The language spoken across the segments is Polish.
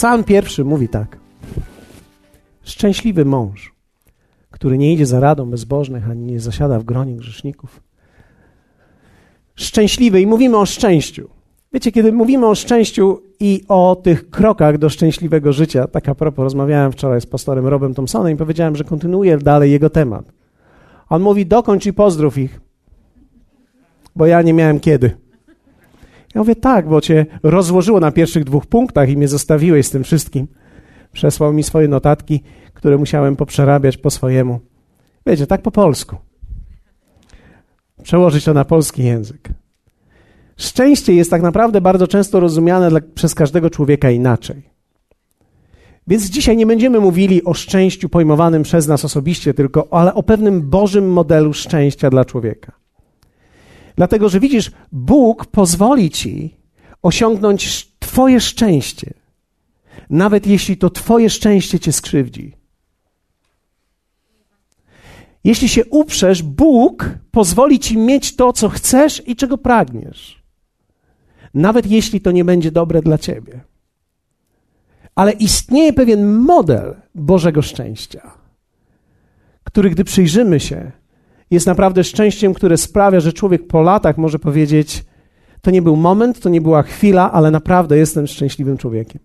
Psalm pierwszy mówi tak. Szczęśliwy mąż, który nie idzie za radą bezbożnych, ani nie zasiada w gronie grzeszników. Szczęśliwy i mówimy o szczęściu. Wiecie, kiedy mówimy o szczęściu i o tych krokach do szczęśliwego życia, tak a propos, rozmawiałem wczoraj z pastorem Robem Thompsonem i powiedziałem, że kontynuuję dalej jego temat. On mówi, dokończ i pozdrów ich, bo ja nie miałem kiedy. Ja mówię, tak, bo cię rozłożyło na pierwszych dwóch punktach i mnie zostawiłeś z tym wszystkim. Przesłał mi swoje notatki, które musiałem poprzerabiać po swojemu. Wiecie, tak po polsku. Przełożyć to na polski język. Szczęście jest tak naprawdę bardzo często rozumiane dla, przez każdego człowieka inaczej. Więc dzisiaj nie będziemy mówili o szczęściu pojmowanym przez nas osobiście, tylko ale o pewnym Bożym modelu szczęścia dla człowieka. Dlatego, że widzisz, Bóg pozwoli ci osiągnąć Twoje szczęście, nawet jeśli to Twoje szczęście cię skrzywdzi. Jeśli się uprzesz, Bóg pozwoli ci mieć to, co chcesz i czego pragniesz, nawet jeśli to nie będzie dobre dla ciebie. Ale istnieje pewien model Bożego szczęścia, który, gdy przyjrzymy się, jest naprawdę szczęściem, które sprawia, że człowiek po latach może powiedzieć: To nie był moment, to nie była chwila, ale naprawdę jestem szczęśliwym człowiekiem.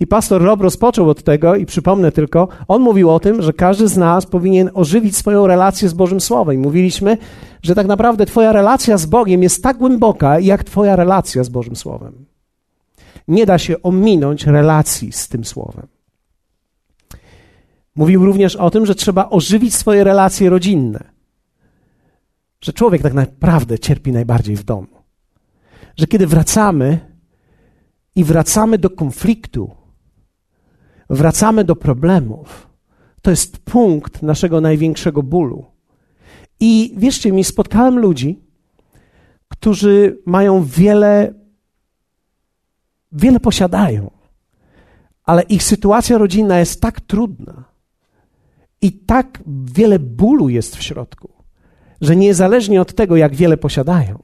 I pastor Rob rozpoczął od tego, i przypomnę tylko, on mówił o tym, że każdy z nas powinien ożywić swoją relację z Bożym Słowem. Mówiliśmy, że tak naprawdę Twoja relacja z Bogiem jest tak głęboka, jak Twoja relacja z Bożym Słowem. Nie da się ominąć relacji z tym Słowem. Mówił również o tym, że trzeba ożywić swoje relacje rodzinne że człowiek tak naprawdę cierpi najbardziej w domu. Że kiedy wracamy i wracamy do konfliktu, wracamy do problemów, to jest punkt naszego największego bólu. I wierzcie mi, spotkałem ludzi, którzy mają wiele, wiele posiadają, ale ich sytuacja rodzinna jest tak trudna i tak wiele bólu jest w środku, że niezależnie od tego, jak wiele posiadają,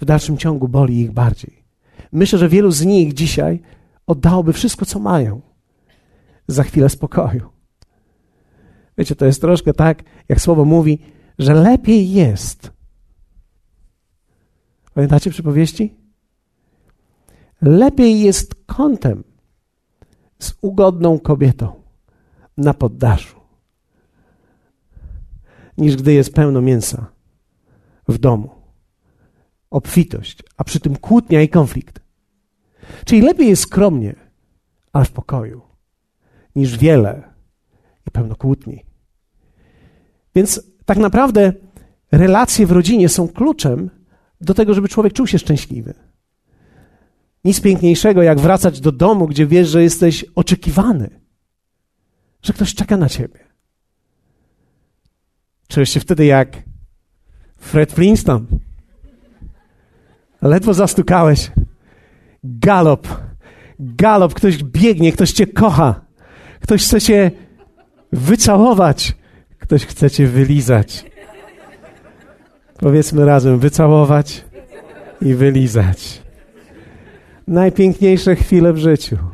w dalszym ciągu boli ich bardziej. Myślę, że wielu z nich dzisiaj oddałoby wszystko, co mają, za chwilę spokoju. Wiecie, to jest troszkę tak, jak słowo mówi, że lepiej jest. Pamiętacie przypowieści? Lepiej jest kątem z ugodną kobietą na poddaszu niż gdy jest pełno mięsa w domu. Obfitość, a przy tym kłótnia i konflikt. Czyli lepiej jest skromnie, ale w pokoju, niż wiele i pełno kłótni. Więc tak naprawdę relacje w rodzinie są kluczem do tego, żeby człowiek czuł się szczęśliwy. Nic piękniejszego, jak wracać do domu, gdzie wiesz, że jesteś oczekiwany, że ktoś czeka na ciebie. Czułeś się wtedy jak Fred Flintstone. Ledwo zastukałeś. Galop. Galop. Ktoś biegnie, ktoś cię kocha. Ktoś chce cię wycałować. Ktoś chce cię wylizać. Powiedzmy razem, wycałować i wylizać. Najpiękniejsze chwile w życiu.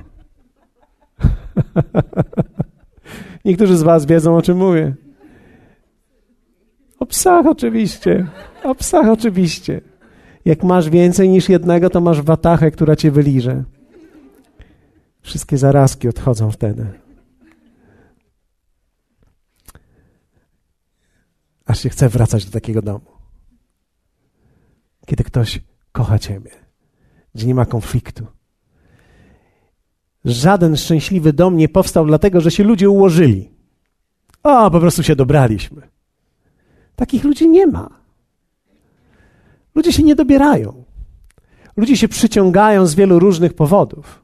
Niektórzy z Was wiedzą, o czym mówię. O psach oczywiście. O psach oczywiście. Jak masz więcej niż jednego, to masz watachę, która cię wyliże. Wszystkie zarazki odchodzą wtedy. Aż się chce wracać do takiego domu. Kiedy ktoś kocha ciebie, gdzie nie ma konfliktu. Żaden szczęśliwy dom nie powstał dlatego, że się ludzie ułożyli. O, po prostu się dobraliśmy. Takich ludzi nie ma. Ludzie się nie dobierają. Ludzie się przyciągają z wielu różnych powodów.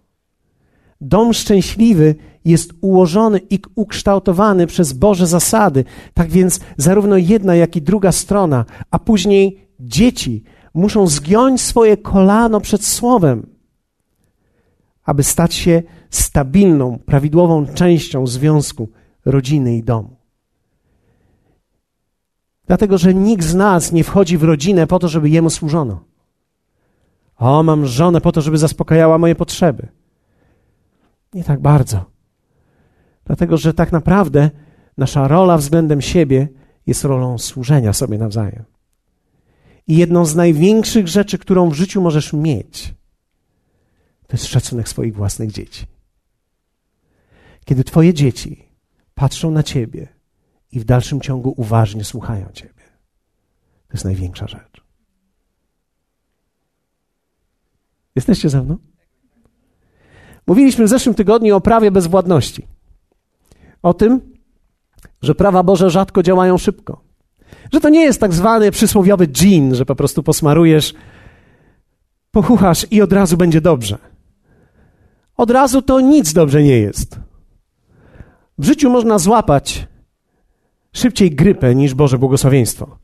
Dom szczęśliwy jest ułożony i ukształtowany przez Boże zasady. Tak więc zarówno jedna, jak i druga strona, a później dzieci muszą zgiąć swoje kolano przed Słowem, aby stać się stabilną, prawidłową częścią związku rodziny i domu. Dlatego, że nikt z nas nie wchodzi w rodzinę po to, żeby jemu służono. O, mam żonę po to, żeby zaspokajała moje potrzeby. Nie tak bardzo. Dlatego, że tak naprawdę nasza rola względem siebie jest rolą służenia sobie nawzajem. I jedną z największych rzeczy, którą w życiu możesz mieć, to jest szacunek swoich własnych dzieci. Kiedy Twoje dzieci patrzą na Ciebie i w dalszym ciągu uważnie słuchają Ciebie, to jest największa rzecz. Jesteście ze mną? Mówiliśmy w zeszłym tygodniu o prawie bezwładności. O tym, że prawa Boże rzadko działają szybko. Że to nie jest tak zwany przysłowiowy dżin, że po prostu posmarujesz, pochuchasz i od razu będzie dobrze. Od razu to nic dobrze nie jest. W życiu można złapać szybciej grypę niż Boże błogosławieństwo.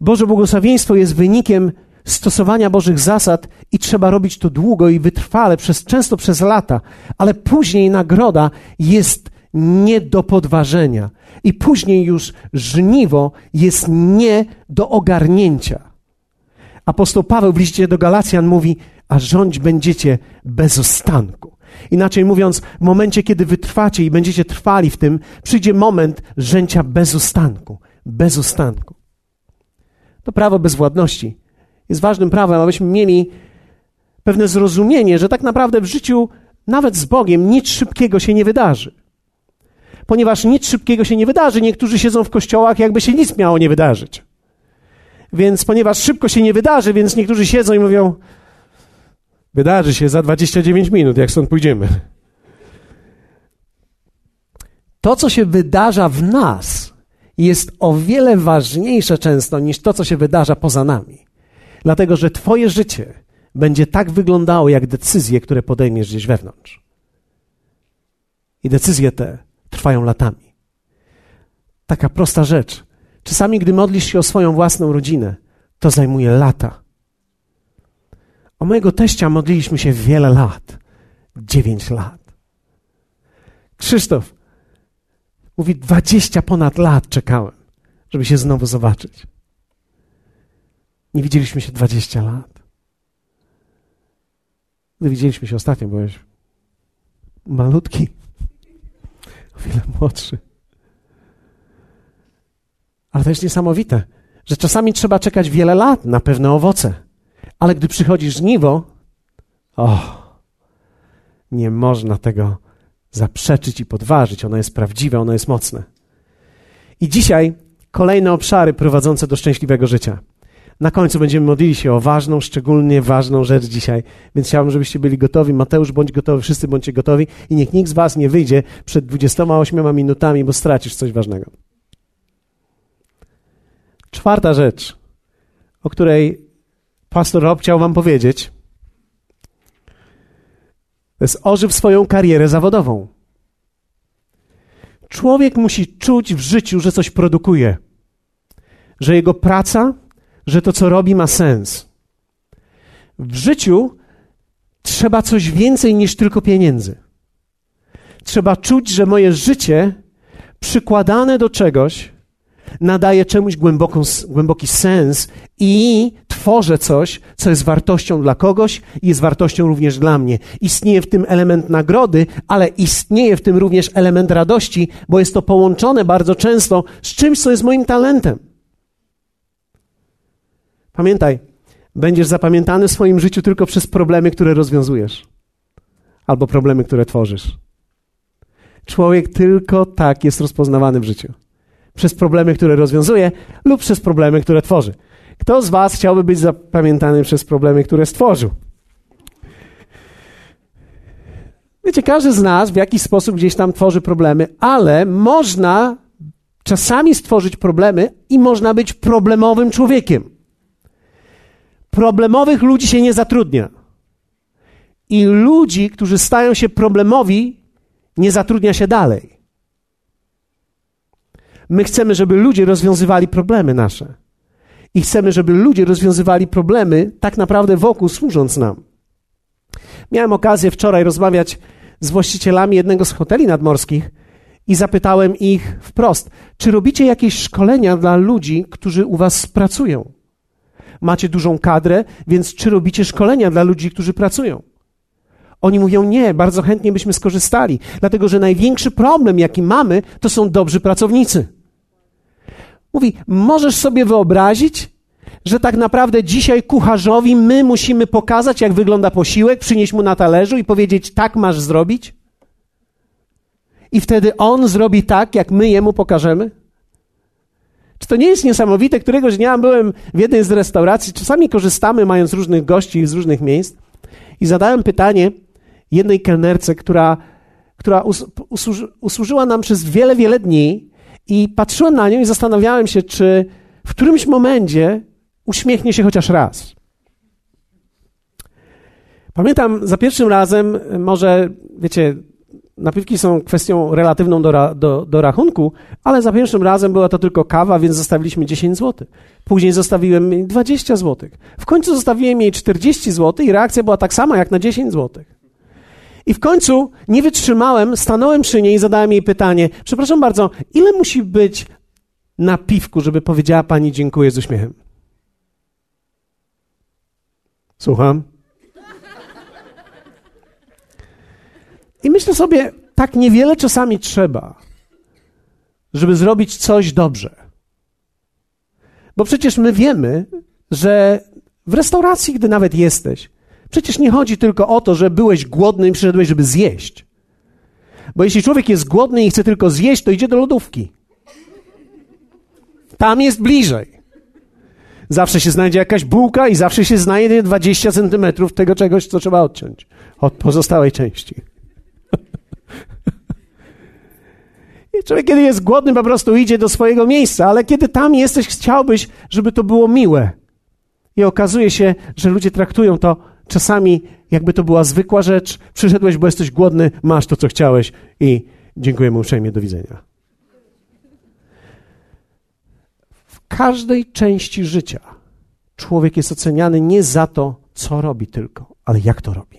Boże błogosławieństwo jest wynikiem stosowania Bożych zasad i trzeba robić to długo i wytrwale, przez, często przez lata, ale później nagroda jest nie do podważenia i później już żniwo jest nie do ogarnięcia. Apostoł Paweł w liście do Galacjan mówi, a rządź będziecie bez ostanku. Inaczej mówiąc, w momencie, kiedy wytrwacie i będziecie trwali w tym, przyjdzie moment rzęcia bez ustanku. Bez ustanku. To prawo bezwładności jest ważnym prawem, abyśmy mieli pewne zrozumienie, że tak naprawdę w życiu, nawet z Bogiem, nic szybkiego się nie wydarzy. Ponieważ nic szybkiego się nie wydarzy, niektórzy siedzą w kościołach, jakby się nic miało nie wydarzyć. Więc ponieważ szybko się nie wydarzy, więc niektórzy siedzą i mówią, wydarzy się za 29 minut, jak stąd pójdziemy. To, co się wydarza w nas, jest o wiele ważniejsze często niż to, co się wydarza poza nami. Dlatego, że Twoje życie będzie tak wyglądało, jak decyzje, które podejmiesz gdzieś wewnątrz. I decyzje te trwają latami. Taka prosta rzecz. Czasami, gdy modlisz się o swoją własną rodzinę, to zajmuje lata. O mojego teścia modliliśmy się wiele lat. Dziewięć lat. Krzysztof mówi, dwadzieścia ponad lat czekałem, żeby się znowu zobaczyć. Nie widzieliśmy się 20 lat. Gdy widzieliśmy się ostatnio, byłeś malutki, o wiele młodszy. Ale to jest niesamowite, że czasami trzeba czekać wiele lat na pewne owoce. Ale gdy przychodzi żniwo, o, nie można tego zaprzeczyć i podważyć. Ono jest prawdziwe, ono jest mocne. I dzisiaj kolejne obszary prowadzące do szczęśliwego życia. Na końcu będziemy modlili się o ważną, szczególnie ważną rzecz dzisiaj, więc chciałbym, żebyście byli gotowi. Mateusz, bądź gotowy, wszyscy bądźcie gotowi i niech nikt z was nie wyjdzie przed 28 minutami, bo stracisz coś ważnego. Czwarta rzecz, o której pastor Rob chciał wam powiedzieć, to jest ożyw swoją karierę zawodową. Człowiek musi czuć w życiu, że coś produkuje, że jego praca że to, co robi, ma sens. W życiu trzeba coś więcej niż tylko pieniędzy. Trzeba czuć, że moje życie przykładane do czegoś nadaje czemuś głęboką, głęboki sens i tworzę coś, co jest wartością dla kogoś i jest wartością również dla mnie. Istnieje w tym element nagrody, ale istnieje w tym również element radości, bo jest to połączone bardzo często z czymś, co jest moim talentem. Pamiętaj, będziesz zapamiętany w swoim życiu tylko przez problemy, które rozwiązujesz, albo problemy, które tworzysz. Człowiek tylko tak jest rozpoznawany w życiu. Przez problemy, które rozwiązuje, lub przez problemy, które tworzy. Kto z Was chciałby być zapamiętany przez problemy, które stworzył? Wiecie, każdy z nas w jakiś sposób gdzieś tam tworzy problemy, ale można czasami stworzyć problemy i można być problemowym człowiekiem. Problemowych ludzi się nie zatrudnia. I ludzi, którzy stają się problemowi, nie zatrudnia się dalej. My chcemy, żeby ludzie rozwiązywali problemy nasze. I chcemy, żeby ludzie rozwiązywali problemy tak naprawdę wokół, służąc nam. Miałem okazję wczoraj rozmawiać z właścicielami jednego z hoteli nadmorskich i zapytałem ich wprost, czy robicie jakieś szkolenia dla ludzi, którzy u was pracują? macie dużą kadrę, więc czy robicie szkolenia dla ludzi, którzy pracują? Oni mówią nie, bardzo chętnie byśmy skorzystali, dlatego że największy problem, jaki mamy, to są dobrzy pracownicy. Mówi, możesz sobie wyobrazić, że tak naprawdę dzisiaj kucharzowi my musimy pokazać, jak wygląda posiłek, przynieść mu na talerzu i powiedzieć, tak masz zrobić? I wtedy on zrobi tak, jak my jemu pokażemy? Czy to nie jest niesamowite? Któregoś dnia byłem w jednej z restauracji, czasami korzystamy, mając różnych gości z różnych miejsc, i zadałem pytanie jednej kelnerce, która, która usłużyła nam przez wiele, wiele dni, i patrzyłem na nią i zastanawiałem się, czy w którymś momencie uśmiechnie się chociaż raz. Pamiętam za pierwszym razem, może, wiecie, napiwki są kwestią relatywną do, do, do, rachunku, ale za pierwszym razem była to tylko kawa, więc zostawiliśmy 10 zł. Później zostawiłem jej 20 zł. W końcu zostawiłem jej 40 zł i reakcja była tak sama jak na 10 zł. I w końcu nie wytrzymałem, stanąłem przy niej i zadałem jej pytanie: Przepraszam bardzo, ile musi być napiwku, żeby powiedziała pani dziękuję z uśmiechem? Słucham. I myślę sobie, tak niewiele czasami trzeba, żeby zrobić coś dobrze. Bo przecież my wiemy, że w restauracji, gdy nawet jesteś, przecież nie chodzi tylko o to, że byłeś głodny i przyszedłeś, żeby zjeść. Bo jeśli człowiek jest głodny i chce tylko zjeść, to idzie do lodówki. Tam jest bliżej. Zawsze się znajdzie jakaś bułka i zawsze się znajdzie 20 centymetrów tego czegoś, co trzeba odciąć od pozostałej części. I człowiek, kiedy jest głodny, po prostu idzie do swojego miejsca, ale kiedy tam jesteś, chciałbyś, żeby to było miłe. I okazuje się, że ludzie traktują to czasami, jakby to była zwykła rzecz. Przyszedłeś, bo jesteś głodny, masz to, co chciałeś i dziękujemy uprzejmie, do widzenia. W każdej części życia człowiek jest oceniany nie za to, co robi tylko, ale jak to robi.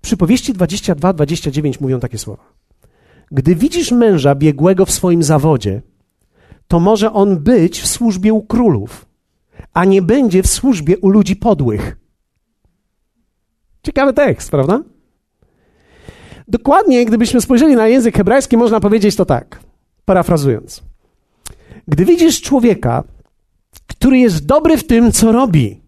Przypowieści 22-29 mówią takie słowa. Gdy widzisz męża biegłego w swoim zawodzie, to może on być w służbie u królów, a nie będzie w służbie u ludzi podłych. Ciekawy tekst, prawda? Dokładnie, gdybyśmy spojrzeli na język hebrajski, można powiedzieć to tak, parafrazując. Gdy widzisz człowieka, który jest dobry w tym, co robi,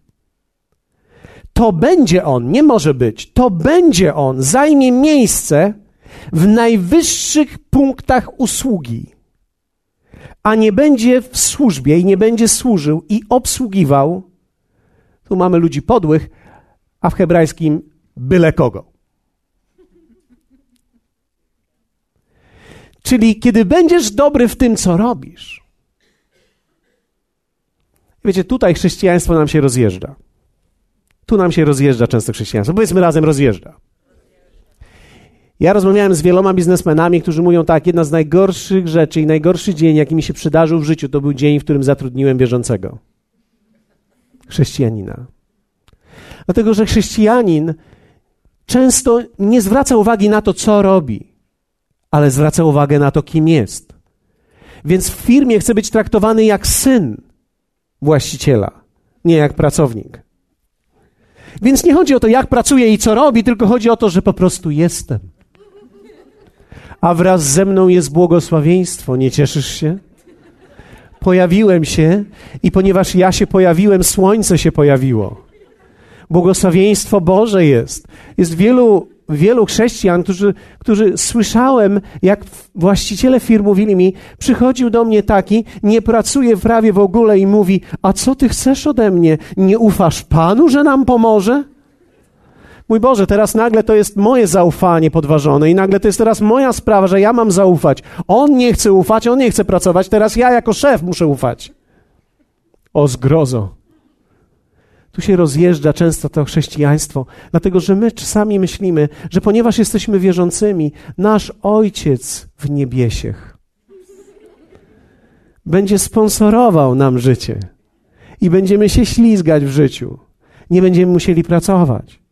to będzie on, nie może być, to będzie on, zajmie miejsce w najwyższych punktach usługi, a nie będzie w służbie i nie będzie służył i obsługiwał, tu mamy ludzi podłych, a w hebrajskim byle kogo. Czyli kiedy będziesz dobry w tym, co robisz. Wiecie, tutaj chrześcijaństwo nam się rozjeżdża. Tu nam się rozjeżdża często chrześcijaństwo. Powiedzmy razem rozjeżdża. Ja rozmawiałem z wieloma biznesmenami, którzy mówią tak, jedna z najgorszych rzeczy i najgorszy dzień, jaki mi się przydarzył w życiu, to był dzień, w którym zatrudniłem wierzącego. Chrześcijanina. Dlatego, że chrześcijanin często nie zwraca uwagi na to, co robi, ale zwraca uwagę na to, kim jest. Więc w firmie chce być traktowany jak syn właściciela, nie jak pracownik. Więc nie chodzi o to, jak pracuje i co robi, tylko chodzi o to, że po prostu jestem a wraz ze mną jest błogosławieństwo. Nie cieszysz się? Pojawiłem się i ponieważ ja się pojawiłem, słońce się pojawiło. Błogosławieństwo Boże jest. Jest wielu, wielu chrześcijan, którzy, którzy słyszałem, jak właściciele firm mówili mi, przychodził do mnie taki, nie pracuje prawie w ogóle i mówi, a co ty chcesz ode mnie? Nie ufasz Panu, że nam pomoże? Mój Boże, teraz nagle to jest moje zaufanie podważone i nagle to jest teraz moja sprawa, że ja mam zaufać. On nie chce ufać, on nie chce pracować, teraz ja jako szef muszę ufać. O zgrozo. Tu się rozjeżdża często to chrześcijaństwo, dlatego że my czasami myślimy, że ponieważ jesteśmy wierzącymi, nasz Ojciec w niebiesiech będzie sponsorował nam życie i będziemy się ślizgać w życiu. Nie będziemy musieli pracować.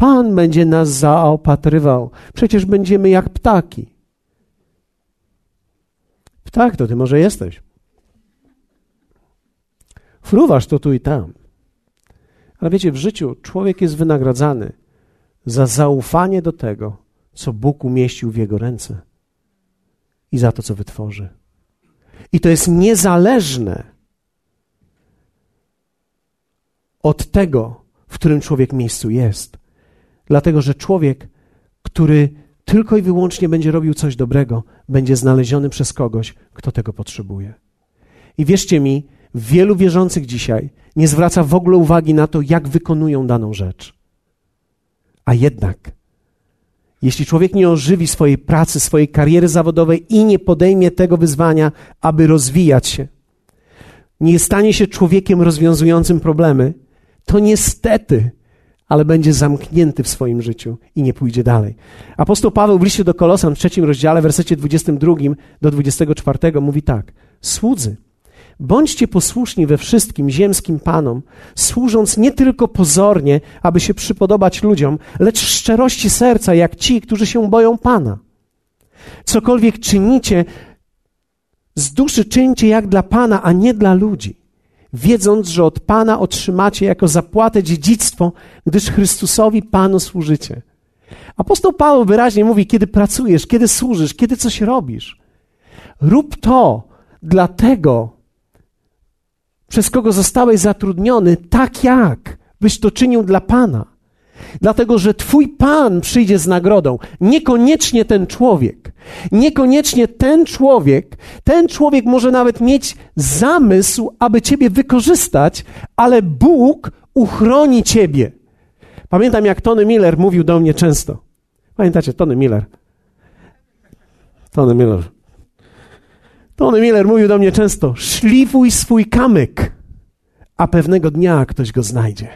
Pan będzie nas zaopatrywał. Przecież będziemy jak ptaki. Ptak to ty może jesteś. Fruwasz to tu i tam. Ale wiecie, w życiu człowiek jest wynagradzany za zaufanie do tego, co Bóg umieścił w jego ręce i za to, co wytworzy. I to jest niezależne od tego, w którym człowiek miejscu jest. Dlatego, że człowiek, który tylko i wyłącznie będzie robił coś dobrego, będzie znaleziony przez kogoś, kto tego potrzebuje. I wierzcie mi, wielu wierzących dzisiaj nie zwraca w ogóle uwagi na to, jak wykonują daną rzecz. A jednak, jeśli człowiek nie ożywi swojej pracy, swojej kariery zawodowej i nie podejmie tego wyzwania, aby rozwijać się, nie stanie się człowiekiem rozwiązującym problemy, to niestety, ale będzie zamknięty w swoim życiu i nie pójdzie dalej. Apostoł Paweł w liście do Kolosan w trzecim rozdziale, w wersecie 22 do 24 mówi tak. Słudzy, bądźcie posłuszni we wszystkim ziemskim panom, służąc nie tylko pozornie, aby się przypodobać ludziom, lecz w szczerości serca, jak ci, którzy się boją Pana. Cokolwiek czynicie, z duszy czyńcie jak dla Pana, a nie dla ludzi wiedząc, że od Pana otrzymacie jako zapłatę dziedzictwo, gdyż Chrystusowi Panu służycie. Apostoł Paweł wyraźnie mówi, kiedy pracujesz, kiedy służysz, kiedy coś robisz. Rób to dla tego, przez kogo zostałeś zatrudniony, tak jak byś to czynił dla Pana. Dlatego, że Twój Pan przyjdzie z nagrodą. Niekoniecznie ten człowiek. Niekoniecznie ten człowiek. Ten człowiek może nawet mieć zamysł, aby Ciebie wykorzystać, ale Bóg uchroni Ciebie. Pamiętam, jak Tony Miller mówił do mnie często. Pamiętacie, Tony Miller? Tony Miller. Tony Miller mówił do mnie często: szlifuj swój kamyk, a pewnego dnia ktoś go znajdzie.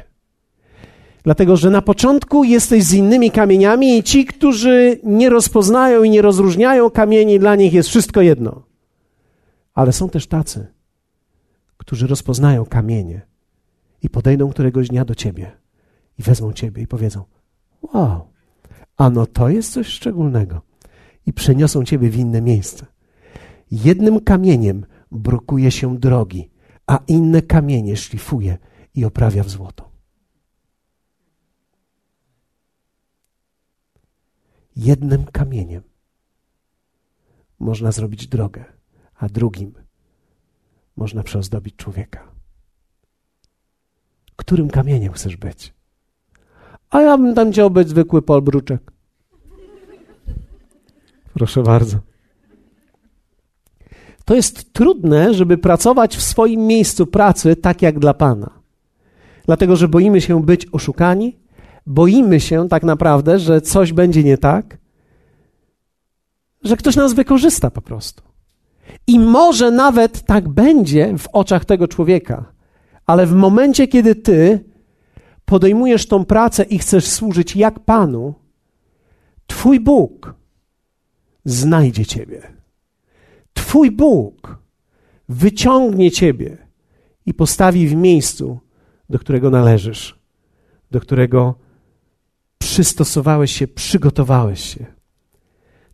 Dlatego, że na początku jesteś z innymi kamieniami i ci, którzy nie rozpoznają i nie rozróżniają kamieni, dla nich jest wszystko jedno. Ale są też tacy, którzy rozpoznają kamienie i podejdą któregoś dnia do ciebie i wezmą ciebie i powiedzą: Wow, no to jest coś szczególnego. I przeniosą ciebie w inne miejsce. Jednym kamieniem brukuje się drogi, a inne kamienie szlifuje i oprawia w złoto. Jednym kamieniem można zrobić drogę, a drugim można przeozdobić człowieka. Którym kamieniem chcesz być? A ja bym tam chciał być zwykły polbruczek. Proszę bardzo. To jest trudne, żeby pracować w swoim miejscu pracy tak jak dla Pana. Dlatego, że boimy się być oszukani, boimy się tak naprawdę, że coś będzie nie tak, że ktoś nas wykorzysta po prostu. I może nawet tak będzie w oczach tego człowieka, ale w momencie, kiedy ty podejmujesz tą pracę i chcesz służyć jak Panu, Twój Bóg znajdzie Ciebie. Twój Bóg wyciągnie Ciebie i postawi w miejscu, do którego należysz, do którego przystosowałeś się, przygotowałeś się.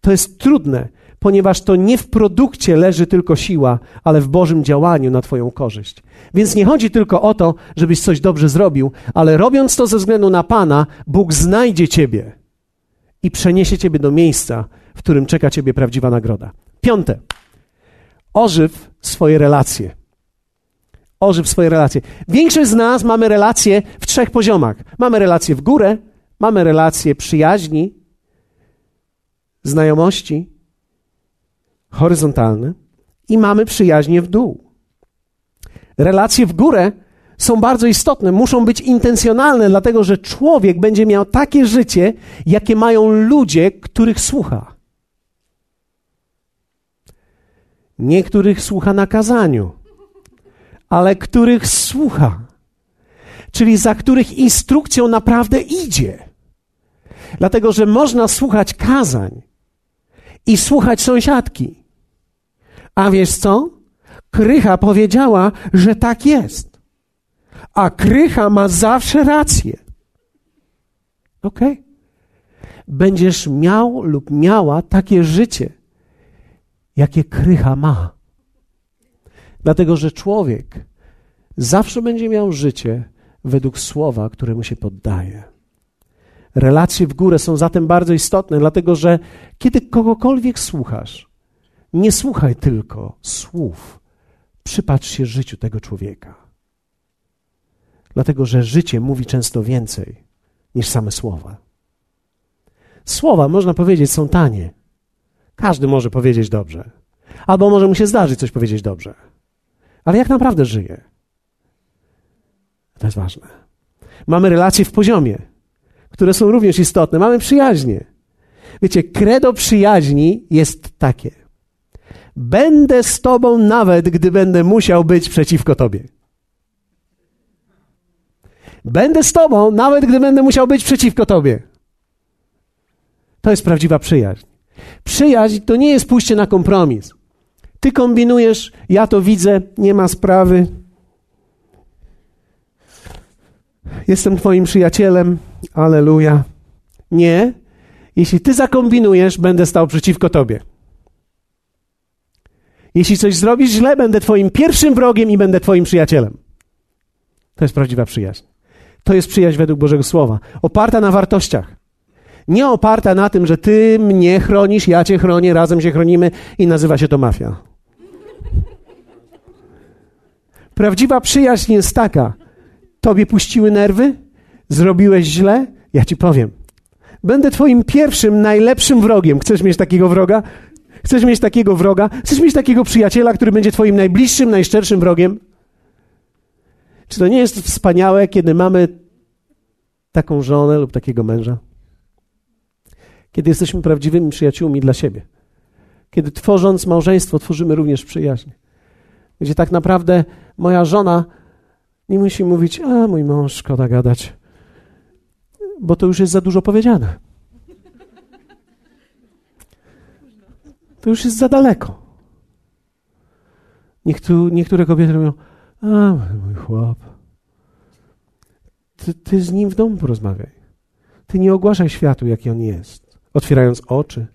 To jest trudne, ponieważ to nie w produkcie leży tylko siła, ale w Bożym działaniu na Twoją korzyść. Więc nie chodzi tylko o to, żebyś coś dobrze zrobił, ale robiąc to ze względu na Pana, Bóg znajdzie Ciebie i przeniesie Ciebie do miejsca, w którym czeka Ciebie prawdziwa nagroda. Piąte. Ożyw swoje relacje. Ożyw swoje relacje. Większość z nas mamy relacje w trzech poziomach. Mamy relacje w górę, Mamy relacje przyjaźni, znajomości horyzontalne i mamy przyjaźnie w dół. Relacje w górę są bardzo istotne, muszą być intencjonalne, dlatego że człowiek będzie miał takie życie, jakie mają ludzie, których słucha. Niektórych słucha na kazaniu, ale których słucha, czyli za których instrukcją naprawdę idzie. Dlatego, że można słuchać kazań i słuchać sąsiadki. A wiesz co? Krycha powiedziała, że tak jest. A Krycha ma zawsze rację. Ok? Będziesz miał lub miała takie życie, jakie Krycha ma. Dlatego, że człowiek zawsze będzie miał życie według słowa, któremu się poddaje. Relacje w górę są zatem bardzo istotne, dlatego że kiedy kogokolwiek słuchasz, nie słuchaj tylko słów, przypatrz się życiu tego człowieka. Dlatego, że życie mówi często więcej niż same słowa. Słowa, można powiedzieć, są tanie. Każdy może powiedzieć dobrze. Albo może mu się zdarzyć coś powiedzieć dobrze. Ale jak naprawdę żyje? To jest ważne. Mamy relacje w poziomie, które są również istotne. Mamy przyjaźnie. Wiecie, kredo przyjaźni jest takie. Będę z tobą nawet, gdy będę musiał być przeciwko tobie. Będę z tobą nawet, gdy będę musiał być przeciwko tobie. To jest prawdziwa przyjaźń. Przyjaźń to nie jest pójście na kompromis. Ty kombinujesz, ja to widzę, nie ma sprawy. Jestem Twoim przyjacielem, aleluja. Nie. Jeśli Ty zakombinujesz, będę stał przeciwko Tobie. Jeśli coś zrobisz źle, będę Twoim pierwszym wrogiem i będę Twoim przyjacielem. To jest prawdziwa przyjaźń. To jest przyjaźń według Bożego Słowa, oparta na wartościach. Nie oparta na tym, że Ty mnie chronisz, ja Cię chronię, razem się chronimy i nazywa się to mafia. Prawdziwa przyjaźń jest taka. Tobie puściły nerwy? Zrobiłeś źle? Ja ci powiem. Będę twoim pierwszym, najlepszym wrogiem. Chcesz mieć takiego wroga? Chcesz mieć takiego wroga? Chcesz mieć takiego przyjaciela, który będzie twoim najbliższym, najszczerszym wrogiem? Czy to nie jest wspaniałe, kiedy mamy taką żonę lub takiego męża? Kiedy jesteśmy prawdziwymi przyjaciółmi dla siebie. Kiedy tworząc małżeństwo, tworzymy również przyjaźń. Gdzie tak naprawdę moja żona nie musi mówić, a mój mąż, szkoda gadać, bo to już jest za dużo powiedziane. To już jest za daleko. Niektóre, niektóre kobiety mówią, a mój chłop, ty, ty z nim w domu porozmawiaj. Ty nie ogłaszaj światu, jaki on jest, otwierając oczy.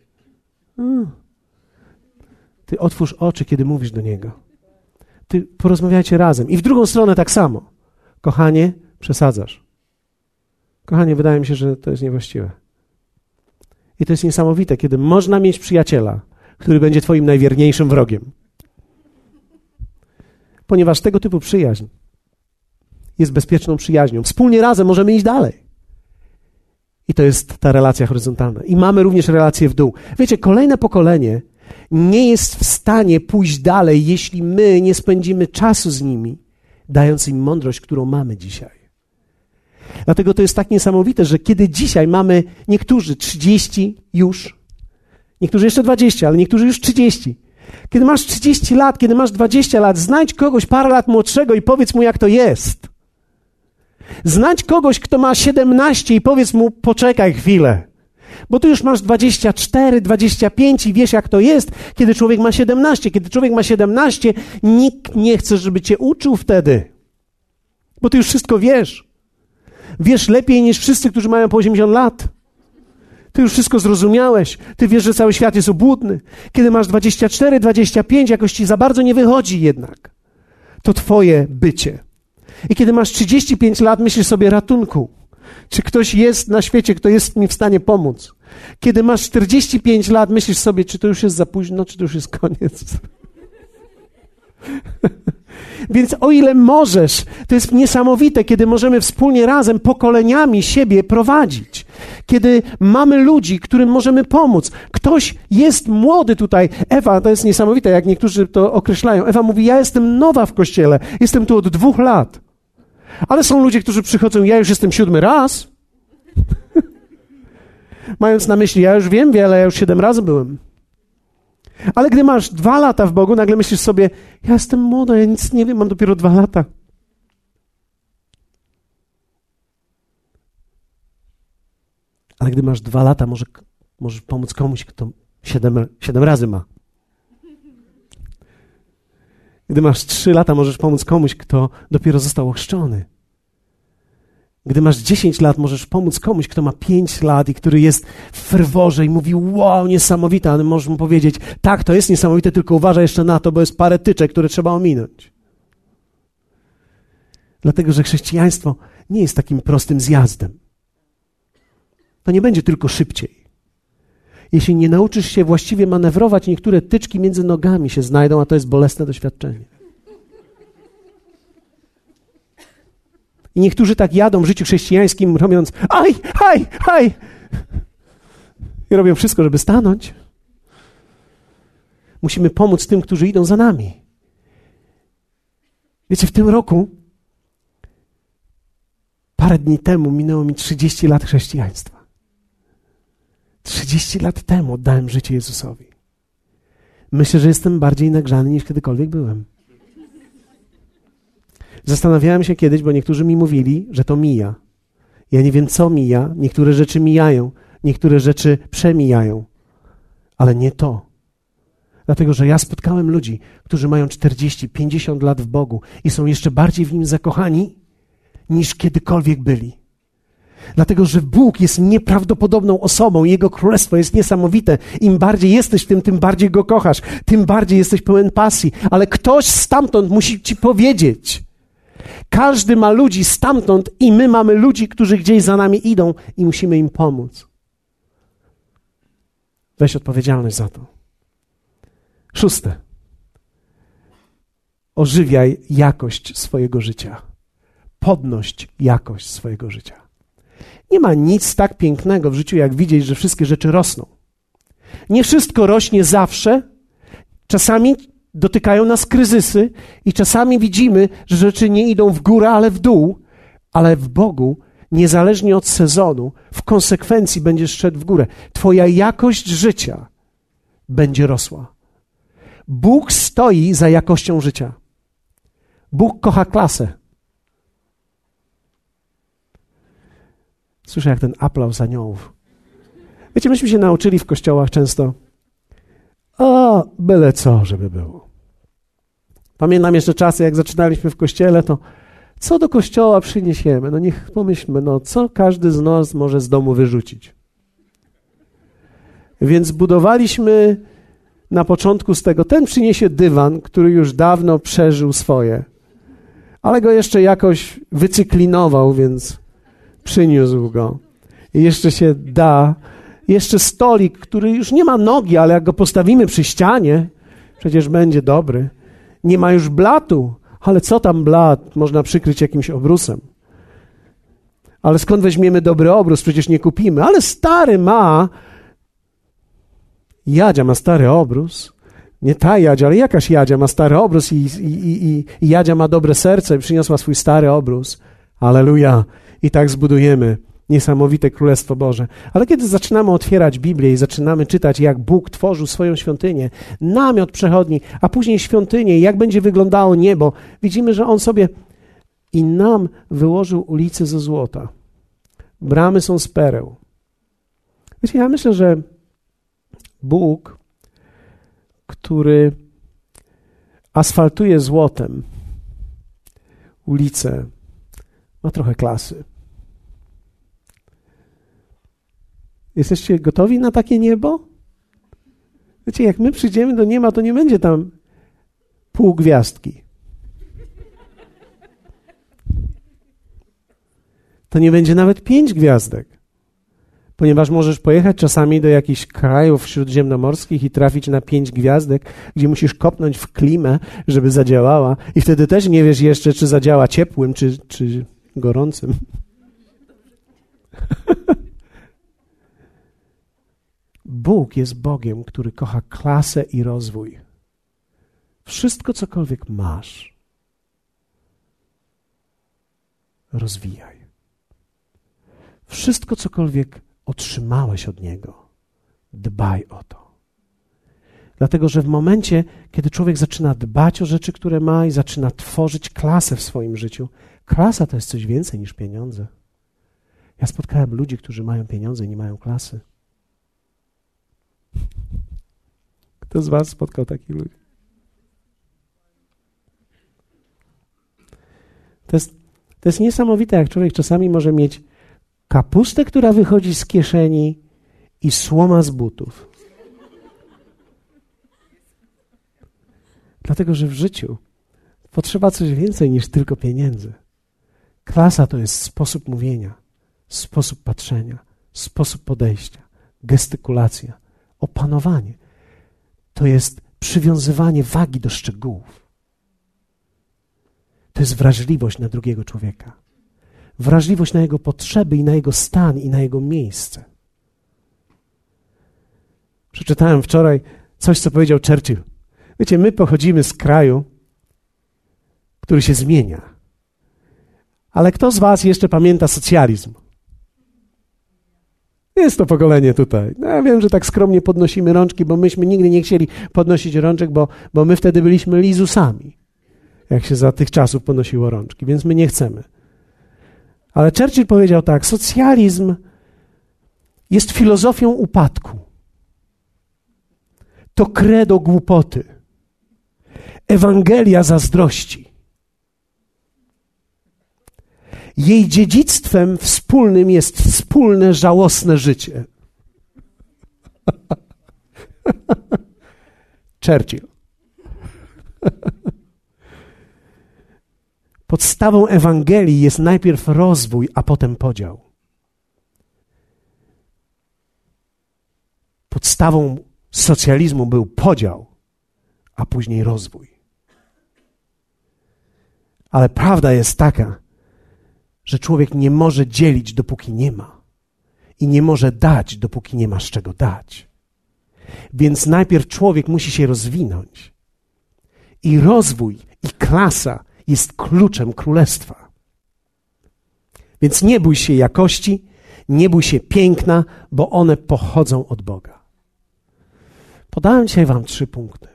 Ty otwórz oczy, kiedy mówisz do niego. Ty porozmawiajcie razem. I w drugą stronę tak samo. Kochanie, przesadzasz. Kochanie, wydaje mi się, że to jest niewłaściwe. I to jest niesamowite, kiedy można mieć przyjaciela, który będzie Twoim najwierniejszym wrogiem. Ponieważ tego typu przyjaźń jest bezpieczną przyjaźnią. Wspólnie razem możemy iść dalej. I to jest ta relacja horyzontalna. I mamy również relację w dół. Wiecie, kolejne pokolenie nie jest w stanie pójść dalej, jeśli my nie spędzimy czasu z nimi, dając im mądrość, którą mamy dzisiaj. Dlatego to jest tak niesamowite, że kiedy dzisiaj mamy niektórzy 30 już, niektórzy jeszcze 20, ale niektórzy już 30. Kiedy masz 30 lat, kiedy masz 20 lat, znajdź kogoś parę lat młodszego i powiedz mu, jak to jest. Znajdź kogoś, kto ma 17 i powiedz mu, poczekaj chwilę. Bo tu już masz 24, 25 i wiesz, jak to jest, kiedy człowiek ma 17. Kiedy człowiek ma 17, nikt nie chce, żeby cię uczył wtedy. Bo ty już wszystko wiesz. Wiesz lepiej niż wszyscy, którzy mają po 80 lat. Ty już wszystko zrozumiałeś. Ty wiesz, że cały świat jest obłudny. Kiedy masz 24, 25, jakoś ci za bardzo nie wychodzi jednak. To twoje bycie. I kiedy masz 35 lat, myślisz sobie ratunku. Czy ktoś jest na świecie, kto jest mi w stanie pomóc? Kiedy masz 45 lat, myślisz sobie, czy to już jest za późno, czy to już jest koniec. Więc o ile możesz, to jest niesamowite, kiedy możemy wspólnie razem pokoleniami siebie prowadzić. Kiedy mamy ludzi, którym możemy pomóc. Ktoś jest młody tutaj. Ewa, to jest niesamowite, jak niektórzy to określają. Ewa mówi, ja jestem nowa w kościele. Jestem tu od dwóch lat. Ale są ludzie, którzy przychodzą, ja już jestem siódmy raz. Mając na myśli, ja już wiem wiele, ja już siedem razy byłem. Ale gdy masz dwa lata w Bogu, nagle myślisz sobie, ja jestem młoda, ja nic nie wiem, mam dopiero dwa lata. Ale gdy masz dwa lata, może, możesz pomóc komuś, kto siedem, siedem razy ma. Gdy masz trzy lata, możesz pomóc komuś, kto dopiero został ochrzczony. Gdy masz 10 lat, możesz pomóc komuś, kto ma 5 lat i który jest w ferworze i mówi, wow, niesamowite, ale możesz mu powiedzieć, tak, to jest niesamowite, tylko uważaj jeszcze na to, bo jest parę tyczek, które trzeba ominąć. Dlatego, że chrześcijaństwo nie jest takim prostym zjazdem. to nie będzie tylko szybciej. Jeśli nie nauczysz się właściwie manewrować, niektóre tyczki między nogami się znajdą, a to jest bolesne doświadczenie. I niektórzy tak jadą w życiu chrześcijańskim, robiąc aj, aj, aj. I robią wszystko, żeby stanąć. Musimy pomóc tym, którzy idą za nami. Wiecie, w tym roku, parę dni temu, minęło mi 30 lat chrześcijaństwa. 30 lat temu oddałem życie Jezusowi. Myślę, że jestem bardziej nagrzany niż kiedykolwiek byłem. Zastanawiałem się kiedyś, bo niektórzy mi mówili, że to mija. Ja nie wiem, co mija. Niektóre rzeczy mijają, niektóre rzeczy przemijają, ale nie to. Dlatego, że ja spotkałem ludzi, którzy mają 40, 50 lat w Bogu i są jeszcze bardziej w nim zakochani niż kiedykolwiek byli. Dlatego, że Bóg jest nieprawdopodobną osobą, Jego królestwo jest niesamowite. Im bardziej jesteś w tym, tym bardziej Go kochasz, tym bardziej jesteś pełen pasji. Ale ktoś stamtąd musi Ci powiedzieć. Każdy ma ludzi stamtąd i my mamy ludzi, którzy gdzieś za nami idą i musimy im pomóc. Weź odpowiedzialność za to. Szóste. Ożywiaj jakość swojego życia. Podność jakość swojego życia. Nie ma nic tak pięknego w życiu, jak widzieć, że wszystkie rzeczy rosną. Nie wszystko rośnie zawsze. Czasami dotykają nas kryzysy i czasami widzimy, że rzeczy nie idą w górę, ale w dół, ale w Bogu, niezależnie od sezonu, w konsekwencji będziesz szedł w górę. Twoja jakość życia będzie rosła. Bóg stoi za jakością życia. Bóg kocha klasę. Słyszę jak ten aplauz aniołów. Wiecie, myśmy się nauczyli w kościołach często, o, byle co, żeby było. Pamiętam jeszcze czasy, jak zaczynaliśmy w kościele, to co do kościoła przyniesiemy? No niech pomyślmy, no co każdy z nas może z domu wyrzucić. Więc budowaliśmy na początku z tego, ten przyniesie dywan, który już dawno przeżył swoje, ale go jeszcze jakoś wycyklinował, więc przyniósł go. I jeszcze się da. Jeszcze stolik, który już nie ma nogi, ale jak go postawimy przy ścianie, przecież będzie dobry. Nie ma już blatu, ale co tam blat? Można przykryć jakimś obrusem. Ale skąd weźmiemy dobry obrus? Przecież nie kupimy. Ale stary ma. Jadzia ma stary obrus. Nie ta Jadzia, ale jakaś Jadzia ma stary obrus i, i, i, i Jadzia ma dobre serce i przyniosła swój stary obrus. Aleluja. I tak zbudujemy niesamowite Królestwo Boże. Ale kiedy zaczynamy otwierać Biblię i zaczynamy czytać, jak Bóg tworzył swoją świątynię, namiot przechodni, a później świątynię, jak będzie wyglądało niebo, widzimy, że On sobie i nam wyłożył ulice ze złota. Bramy są z pereł. Wiecie, ja myślę, że Bóg, który asfaltuje złotem ulice, ma trochę klasy. Jesteście gotowi na takie niebo? Wiecie, jak my przyjdziemy do nieba, to nie będzie tam pół gwiazdki. To nie będzie nawet pięć gwiazdek. Ponieważ możesz pojechać czasami do jakichś krajów śródziemnomorskich i trafić na pięć gwiazdek, gdzie musisz kopnąć w klimę, żeby zadziałała, i wtedy też nie wiesz jeszcze, czy zadziała ciepłym, czy, czy gorącym. Bóg jest Bogiem, który kocha klasę i rozwój. Wszystko, cokolwiek masz, rozwijaj. Wszystko, cokolwiek otrzymałeś od Niego, dbaj o to. Dlatego, że w momencie, kiedy człowiek zaczyna dbać o rzeczy, które ma i zaczyna tworzyć klasę w swoim życiu, klasa to jest coś więcej niż pieniądze. Ja spotkałem ludzi, którzy mają pieniądze i nie mają klasy. Kto z Was spotkał takich ludzi? To jest, to jest niesamowite, jak człowiek czasami może mieć kapustę, która wychodzi z kieszeni i słoma z butów. Dlatego, że w życiu potrzeba coś więcej niż tylko pieniędzy. Klasa to jest sposób mówienia, sposób patrzenia, sposób podejścia, gestykulacja, opanowanie. To jest przywiązywanie wagi do szczegółów. To jest wrażliwość na drugiego człowieka. Wrażliwość na jego potrzeby i na jego stan i na jego miejsce. Przeczytałem wczoraj coś, co powiedział Churchill. Wiecie, my pochodzimy z kraju, który się zmienia. Ale kto z Was jeszcze pamięta socjalizm? Jest to pokolenie tutaj. No ja wiem, że tak skromnie podnosimy rączki, bo myśmy nigdy nie chcieli podnosić rączek, bo, bo my wtedy byliśmy lizusami, jak się za tych czasów podnosiło rączki, więc my nie chcemy. Ale Churchill powiedział tak: socjalizm jest filozofią upadku. To kredo głupoty. Ewangelia zazdrości. Jej dziedzictwem wspólnym jest wspólne, żałosne życie. Churchill. Podstawą Ewangelii jest najpierw rozwój, a potem podział. Podstawą socjalizmu był podział, a później rozwój. Ale prawda jest taka, że człowiek nie może dzielić, dopóki nie ma. I nie może dać, dopóki nie ma z czego dać. Więc najpierw człowiek musi się rozwinąć. I rozwój, i klasa jest kluczem królestwa. Więc nie bój się jakości, nie bój się piękna, bo one pochodzą od Boga. Podałem dzisiaj Wam trzy punkty.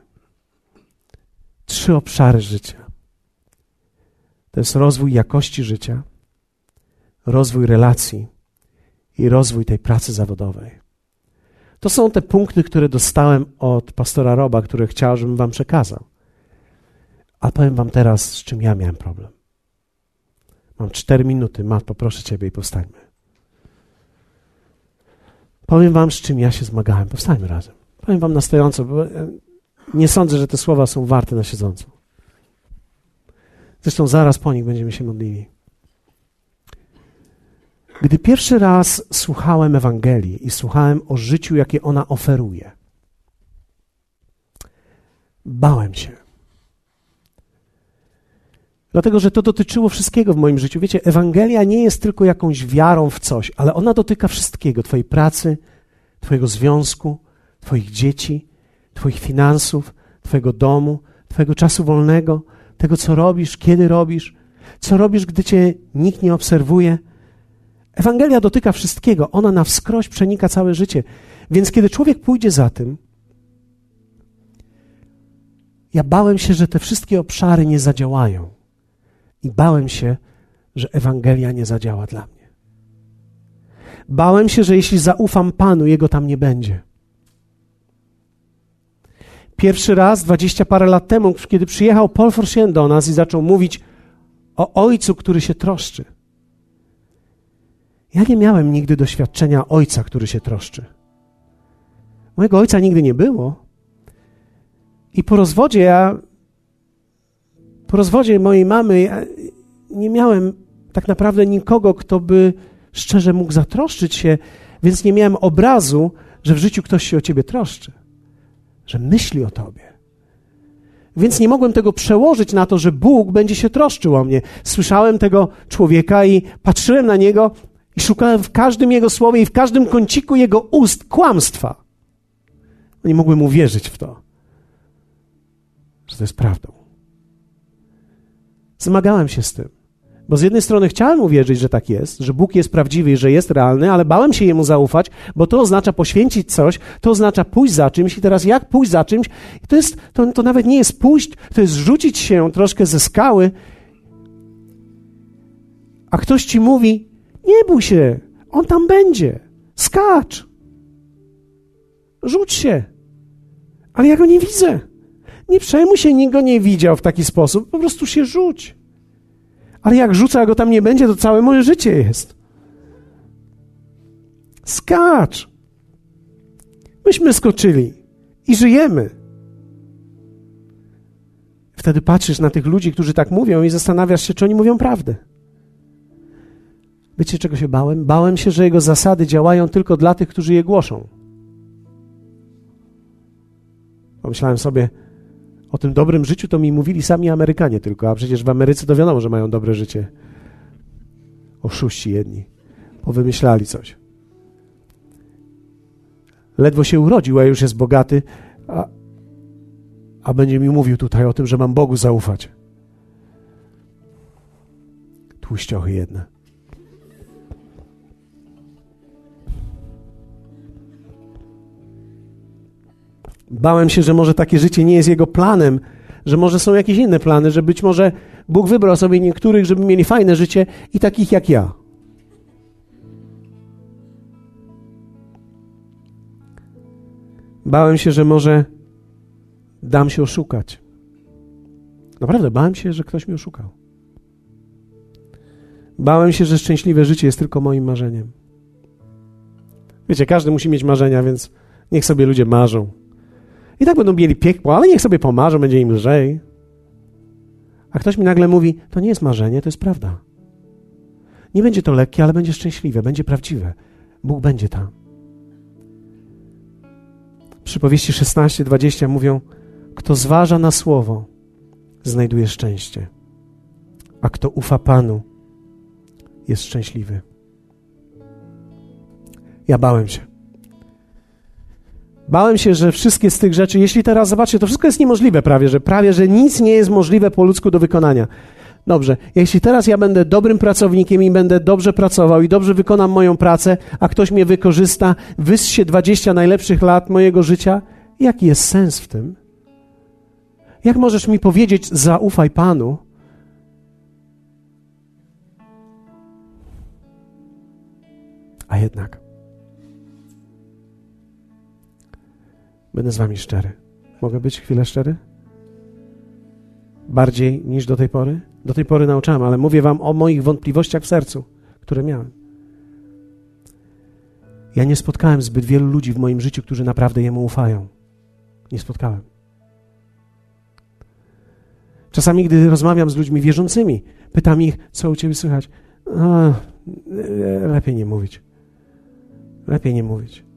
Trzy obszary życia. To jest rozwój jakości życia, rozwój relacji i rozwój tej pracy zawodowej. To są te punkty, które dostałem od pastora Roba, które chciał, żebym wam przekazał. A powiem wam teraz, z czym ja miałem problem. Mam cztery minuty. Mat, poproszę ciebie i powstańmy. Powiem wam, z czym ja się zmagałem. Powstańmy razem. Powiem wam na stojąco, bo e, nie sądzę, że te słowa są warte na siedząco. Zresztą zaraz po nich będziemy się modlili. Gdy pierwszy raz słuchałem Ewangelii i słuchałem o życiu, jakie ona oferuje, bałem się. Dlatego, że to dotyczyło wszystkiego w moim życiu. Wiecie, Ewangelia nie jest tylko jakąś wiarą w coś, ale ona dotyka wszystkiego: Twojej pracy, Twojego związku, Twoich dzieci, Twoich finansów, Twojego domu, Twojego czasu wolnego, tego, co robisz, kiedy robisz, co robisz, gdy Cię nikt nie obserwuje Ewangelia dotyka wszystkiego, ona na wskroś przenika całe życie. Więc kiedy człowiek pójdzie za tym, ja bałem się, że te wszystkie obszary nie zadziałają. I bałem się, że Ewangelia nie zadziała dla mnie. Bałem się, że jeśli zaufam Panu, Jego tam nie będzie. Pierwszy raz, dwadzieścia parę lat temu, kiedy przyjechał Paul Forsien do nas i zaczął mówić o Ojcu, który się troszczy – ja nie miałem nigdy doświadczenia ojca, który się troszczy. Mojego ojca nigdy nie było. I po rozwodzie ja, po rozwodzie mojej mamy, ja nie miałem tak naprawdę nikogo, kto by szczerze mógł zatroszczyć się, więc nie miałem obrazu, że w życiu ktoś się o ciebie troszczy, że myśli o tobie. Więc nie mogłem tego przełożyć na to, że Bóg będzie się troszczył o mnie. Słyszałem tego człowieka i patrzyłem na niego i szukałem w każdym jego słowie i w każdym kąciku jego ust kłamstwa. Nie mogłem uwierzyć w to, że to jest prawdą. Zmagałem się z tym. Bo z jednej strony chciałem uwierzyć, że tak jest, że Bóg jest prawdziwy i że jest realny, ale bałem się Jemu zaufać, bo to oznacza poświęcić coś, to oznacza pójść za czymś i teraz jak pójść za czymś? To, jest, to, to nawet nie jest pójść, to jest rzucić się troszkę ze skały, a ktoś ci mówi, nie bój się, on tam będzie. Skacz. Rzuć się. Ale ja go nie widzę. Nie przejmuj się, nikt go nie widział w taki sposób. Po prostu się rzuć. Ale jak rzucę, a go tam nie będzie, to całe moje życie jest. Skacz. Myśmy skoczyli i żyjemy. Wtedy patrzysz na tych ludzi, którzy tak mówią i zastanawiasz się, czy oni mówią prawdę. Wiecie, czego się bałem? Bałem się, że jego zasady działają tylko dla tych, którzy je głoszą. Pomyślałem sobie, o tym dobrym życiu to mi mówili sami Amerykanie tylko, a przecież w Ameryce to wiadomo, że mają dobre życie. Oszuści jedni. Powymyślali coś. Ledwo się urodził, a już jest bogaty, a, a będzie mi mówił tutaj o tym, że mam Bogu zaufać. Tłuściochy jedne. Bałem się, że może takie życie nie jest jego planem, że może są jakieś inne plany, że być może Bóg wybrał sobie niektórych, żeby mieli fajne życie i takich jak ja. Bałem się, że może dam się oszukać. Naprawdę, bałem się, że ktoś mnie oszukał. Bałem się, że szczęśliwe życie jest tylko moim marzeniem. Wiecie, każdy musi mieć marzenia, więc niech sobie ludzie marzą. I tak będą mieli piekło, ale niech sobie pomarzą, będzie im lżej. A ktoś mi nagle mówi, to nie jest marzenie, to jest prawda. Nie będzie to lekkie, ale będzie szczęśliwe, będzie prawdziwe. Bóg będzie tam. Przypowieści 16-20 mówią, kto zważa na słowo, znajduje szczęście, a kto ufa Panu, jest szczęśliwy. Ja bałem się. Bałem się, że wszystkie z tych rzeczy, jeśli teraz zobaczcie, to wszystko jest niemożliwe prawie, że prawie, że nic nie jest możliwe po ludzku do wykonania. Dobrze, jeśli teraz ja będę dobrym pracownikiem i będę dobrze pracował i dobrze wykonam moją pracę, a ktoś mnie wykorzysta, wyssie 20 najlepszych lat mojego życia, jaki jest sens w tym? Jak możesz mi powiedzieć, zaufaj Panu? A jednak. Będę z wami szczery. Mogę być chwilę szczery? Bardziej niż do tej pory? Do tej pory nauczałem, ale mówię wam o moich wątpliwościach w sercu, które miałem. Ja nie spotkałem zbyt wielu ludzi w moim życiu, którzy naprawdę Jemu ufają. Nie spotkałem. Czasami, gdy rozmawiam z ludźmi wierzącymi, pytam ich, co u ciebie słychać. A, lepiej nie mówić. Lepiej nie mówić.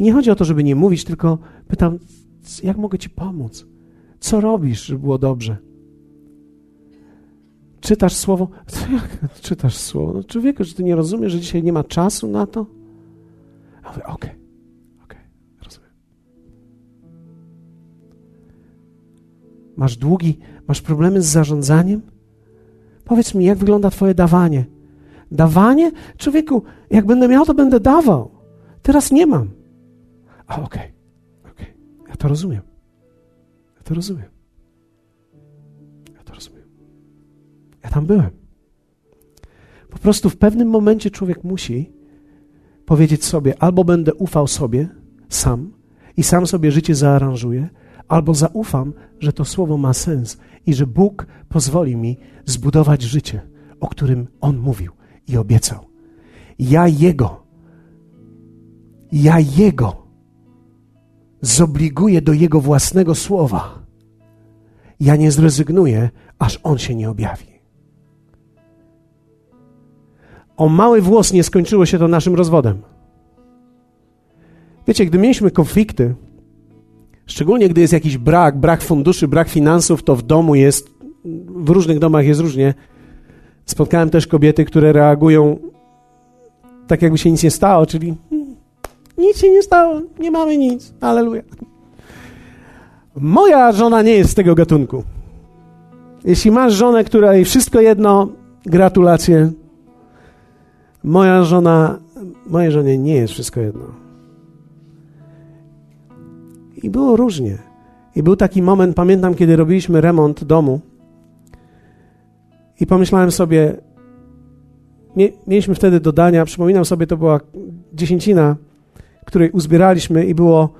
I nie chodzi o to, żeby nie mówić, tylko pytam, jak mogę ci pomóc? Co robisz, żeby było dobrze? Czytasz słowo? Jak czytasz słowo? No, człowieku, że ty nie rozumiesz, że dzisiaj nie ma czasu na to? A mówię, okej, okay, okej, okay, rozumiem. Masz długi, masz problemy z zarządzaniem? Powiedz mi, jak wygląda twoje dawanie? Dawanie? Człowieku, jak będę miał, to będę dawał. Teraz nie mam. A okej, okay, okej, okay. ja to rozumiem. Ja to rozumiem. Ja to rozumiem. Ja tam byłem. Po prostu w pewnym momencie człowiek musi powiedzieć sobie, albo będę ufał sobie sam i sam sobie życie zaaranżuję, albo zaufam, że to słowo ma sens i że Bóg pozwoli mi zbudować życie, o którym On mówił i obiecał. Ja Jego, ja Jego zobliguję do Jego własnego słowa. Ja nie zrezygnuję, aż On się nie objawi. O mały włos nie skończyło się to naszym rozwodem. Wiecie, gdy mieliśmy konflikty, szczególnie gdy jest jakiś brak, brak funduszy, brak finansów, to w domu jest, w różnych domach jest różnie. Spotkałem też kobiety, które reagują tak, jakby się nic nie stało, czyli nic się nie stało, nie mamy nic, aleluja. Moja żona nie jest z tego gatunku. Jeśli masz żonę, której wszystko jedno, gratulacje. Moja żona, mojej żonie nie jest wszystko jedno. I było różnie. I był taki moment, pamiętam, kiedy robiliśmy remont domu i pomyślałem sobie, mieliśmy wtedy do dania, przypominam sobie, to była dziesięcina, której uzbieraliśmy i było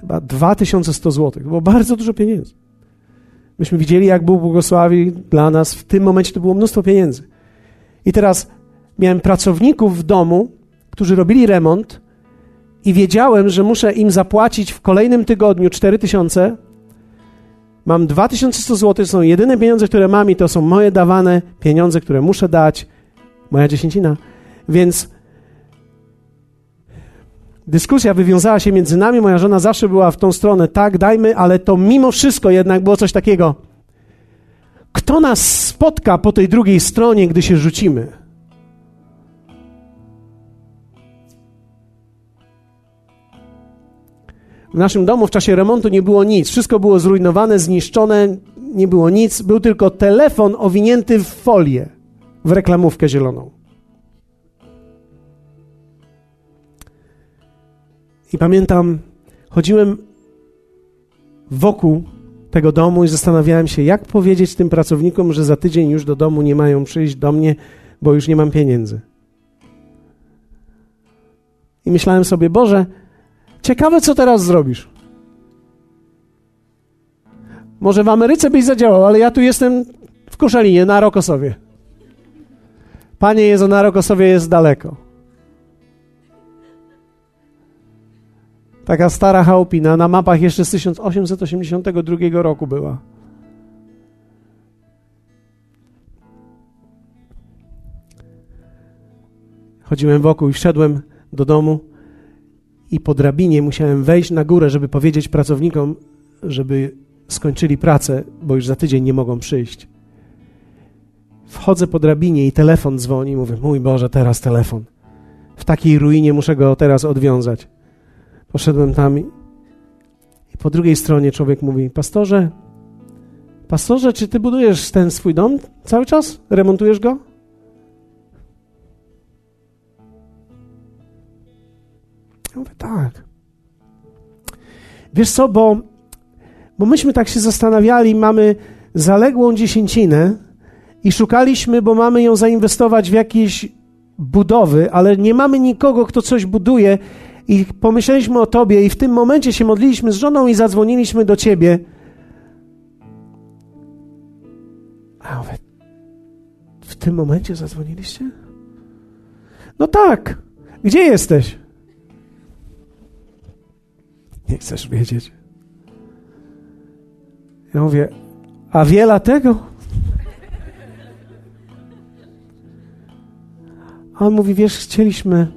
chyba 2100 zł. To było bardzo dużo pieniędzy. Myśmy widzieli, jak Bóg błogosławi dla nas. W tym momencie to było mnóstwo pieniędzy. I teraz miałem pracowników w domu, którzy robili remont i wiedziałem, że muszę im zapłacić w kolejnym tygodniu 4000. Mam 2100 zł, to są jedyne pieniądze, które mam i to są moje dawane pieniądze, które muszę dać, moja dziesięcina. Więc dyskusja wywiązała się między nami. Moja żona zawsze była w tą stronę, tak, dajmy, ale to mimo wszystko jednak było coś takiego. Kto nas spotka po tej drugiej stronie, gdy się rzucimy? W naszym domu w czasie remontu nie było nic. Wszystko było zrujnowane, zniszczone, nie było nic. Był tylko telefon owinięty w folię, w reklamówkę zieloną. I pamiętam, chodziłem wokół tego domu i zastanawiałem się, jak powiedzieć tym pracownikom, że za tydzień już do domu nie mają przyjść do mnie, bo już nie mam pieniędzy. I myślałem sobie, Boże, ciekawe, co teraz zrobisz. Może w Ameryce byś zadziałał, ale ja tu jestem w Koszalinie, na Rokosowie. Panie Jezu, na Rokosowie jest daleko. Taka stara chałupina, na mapach jeszcze z 1882 roku była. Chodziłem wokół i wszedłem do domu i po drabinie musiałem wejść na górę, żeby powiedzieć pracownikom, żeby skończyli pracę, bo już za tydzień nie mogą przyjść. Wchodzę po drabinie i telefon dzwoni. Mówię, mój Boże, teraz telefon. W takiej ruinie muszę go teraz odwiązać. Poszedłem tam i, po drugiej stronie człowiek mówi: Pastorze, pastorze, czy ty budujesz ten swój dom cały czas? Remontujesz go? Ja mówię: Tak. Wiesz co, bo, bo myśmy tak się zastanawiali, mamy zaległą dziesięcinę i szukaliśmy, bo mamy ją zainwestować w jakieś budowy, ale nie mamy nikogo, kto coś buduje i pomyśleliśmy o Tobie, i w tym momencie się modliliśmy z żoną i zadzwoniliśmy do Ciebie. A mówię, w tym momencie zadzwoniliście? No tak. Gdzie jesteś? Nie chcesz wiedzieć. Ja mówię, a wiele tego? A on mówi, wiesz, chcieliśmy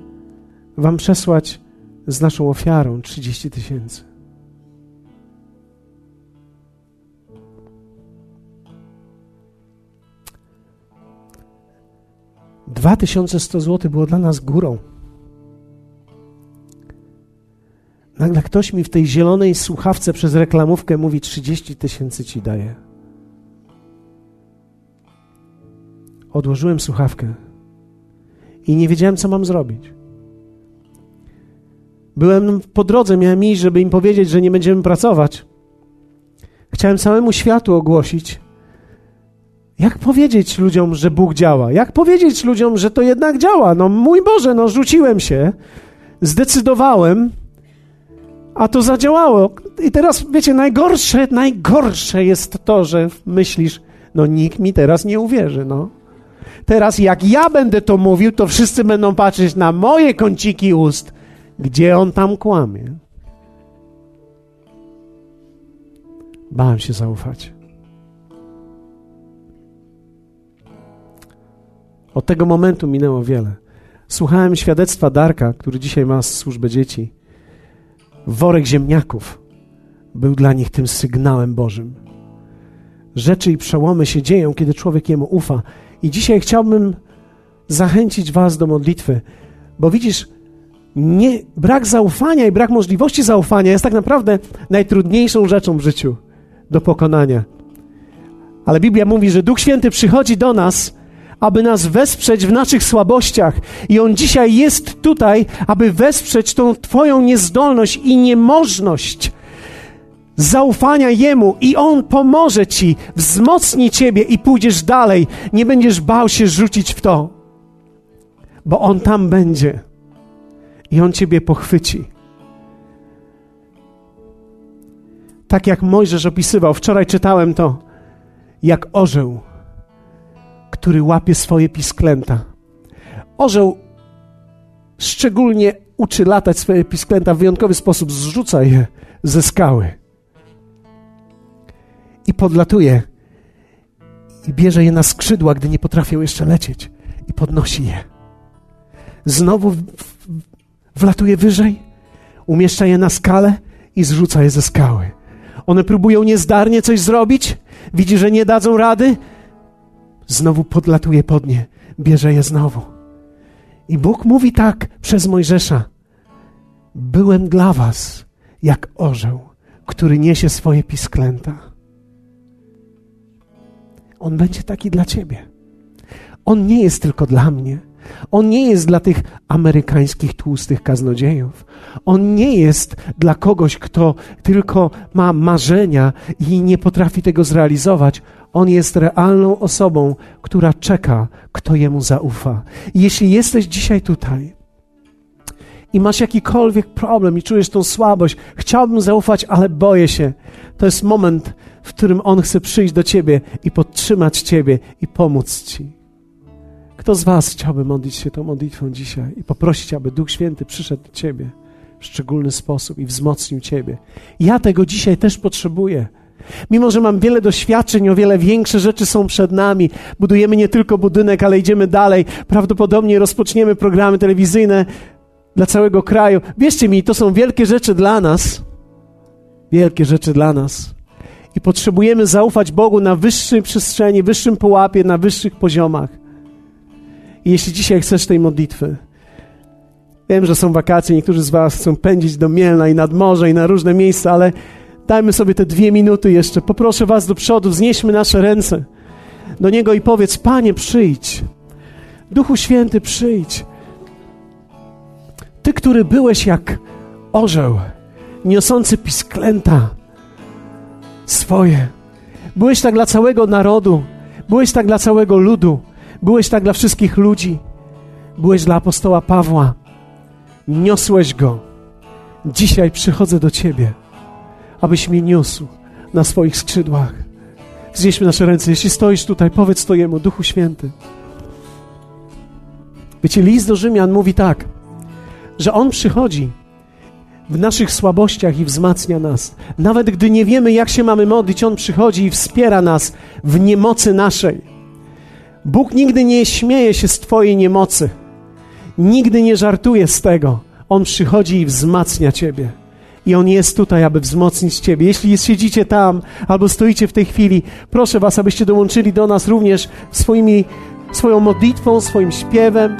wam przesłać z naszą ofiarą 30 tysięcy. Dwa tysiące sto złotych było dla nas górą. Nagle ktoś mi w tej zielonej słuchawce przez reklamówkę mówi 30 tysięcy ci daje. Odłożyłem słuchawkę i nie wiedziałem, co mam zrobić. Byłem po drodze, miałem iść, żeby im powiedzieć, że nie będziemy pracować. Chciałem całemu światu ogłosić. Jak powiedzieć ludziom, że Bóg działa? Jak powiedzieć ludziom, że to jednak działa? No mój Boże, no rzuciłem się, zdecydowałem, a to zadziałało. I teraz, wiecie, najgorsze, najgorsze jest to, że myślisz, no nikt mi teraz nie uwierzy, no. Teraz jak ja będę to mówił, to wszyscy będą patrzeć na moje kąciki ust, gdzie on tam kłamie? Bałem się zaufać. Od tego momentu minęło wiele. Słuchałem świadectwa Darka, który dzisiaj ma służbę dzieci. Worek ziemniaków był dla nich tym sygnałem Bożym. Rzeczy i przełomy się dzieją, kiedy człowiek jemu ufa. I dzisiaj chciałbym zachęcić Was do modlitwy, bo widzisz, nie, brak zaufania i brak możliwości zaufania jest tak naprawdę najtrudniejszą rzeczą w życiu do pokonania. Ale Biblia mówi, że Duch Święty przychodzi do nas, aby nas wesprzeć w naszych słabościach. I On dzisiaj jest tutaj, aby wesprzeć tą Twoją niezdolność i niemożność zaufania Jemu i On pomoże Ci, wzmocni Ciebie i pójdziesz dalej. Nie będziesz bał się rzucić w to, bo On tam będzie i On ciebie pochwyci. Tak jak Mojżesz opisywał, wczoraj czytałem to, jak orzeł, który łapie swoje pisklęta. Orzeł szczególnie uczy latać swoje pisklęta w wyjątkowy sposób, zrzuca je ze skały i podlatuje i bierze je na skrzydła, gdy nie potrafią jeszcze lecieć i podnosi je. znowu wlatuje wyżej, umieszcza je na skalę i zrzuca je ze skały. One próbują niezdarnie coś zrobić, widzi, że nie dadzą rady, znowu podlatuje pod nie, bierze je znowu. I Bóg mówi tak przez Mojżesza: Byłem dla was jak orzeł, który niesie swoje pisklęta. On będzie taki dla ciebie. On nie jest tylko dla mnie. On nie jest dla tych amerykańskich tłustych kaznodziejów. On nie jest dla kogoś, kto tylko ma marzenia i nie potrafi tego zrealizować. On jest realną osobą, która czeka, kto jemu zaufa. I jeśli jesteś dzisiaj tutaj i masz jakikolwiek problem i czujesz tą słabość, chciałbym zaufać, ale boję się, to jest moment, w którym On chce przyjść do ciebie i podtrzymać ciebie i pomóc ci. Kto z Was chciałby modlić się tą modlitwą dzisiaj i poprosić, aby Duch Święty przyszedł do Ciebie w szczególny sposób i wzmocnił Ciebie? Ja tego dzisiaj też potrzebuję. Mimo, że mam wiele doświadczeń, o wiele większe rzeczy są przed nami. Budujemy nie tylko budynek, ale idziemy dalej. Prawdopodobnie rozpoczniemy programy telewizyjne dla całego kraju. Wierzcie mi, to są wielkie rzeczy dla nas. Wielkie rzeczy dla nas. I potrzebujemy zaufać Bogu na wyższej przestrzeni, wyższym pułapie, na wyższych poziomach. I jeśli dzisiaj chcesz tej modlitwy, wiem, że są wakacje, niektórzy z Was chcą pędzić do Mielna i nad morze i na różne miejsca, ale dajmy sobie te dwie minuty jeszcze. Poproszę Was do przodu, wznieśmy nasze ręce do Niego i powiedz: Panie, przyjdź. Duchu Święty, przyjdź. Ty, który byłeś jak orzeł, niosący pisklęta swoje. Byłeś tak dla całego narodu, byłeś tak dla całego ludu. Byłeś tak dla wszystkich ludzi. Byłeś dla apostoła Pawła. Niosłeś go. Dzisiaj przychodzę do Ciebie, abyś mnie niósł na swoich skrzydłach. Wznieśmy nasze ręce. Jeśli stoisz tutaj, powiedz to Jemu, Duchu Święty. Wiecie, list do Rzymian mówi tak, że On przychodzi w naszych słabościach i wzmacnia nas. Nawet gdy nie wiemy, jak się mamy modlić, On przychodzi i wspiera nas w niemocy naszej. Bóg nigdy nie śmieje się z Twojej niemocy. Nigdy nie żartuje z tego. On przychodzi i wzmacnia Ciebie. I On jest tutaj, aby wzmocnić Ciebie. Jeśli siedzicie tam albo stoicie w tej chwili, proszę Was, abyście dołączyli do nas również swoimi, swoją modlitwą, swoim śpiewem.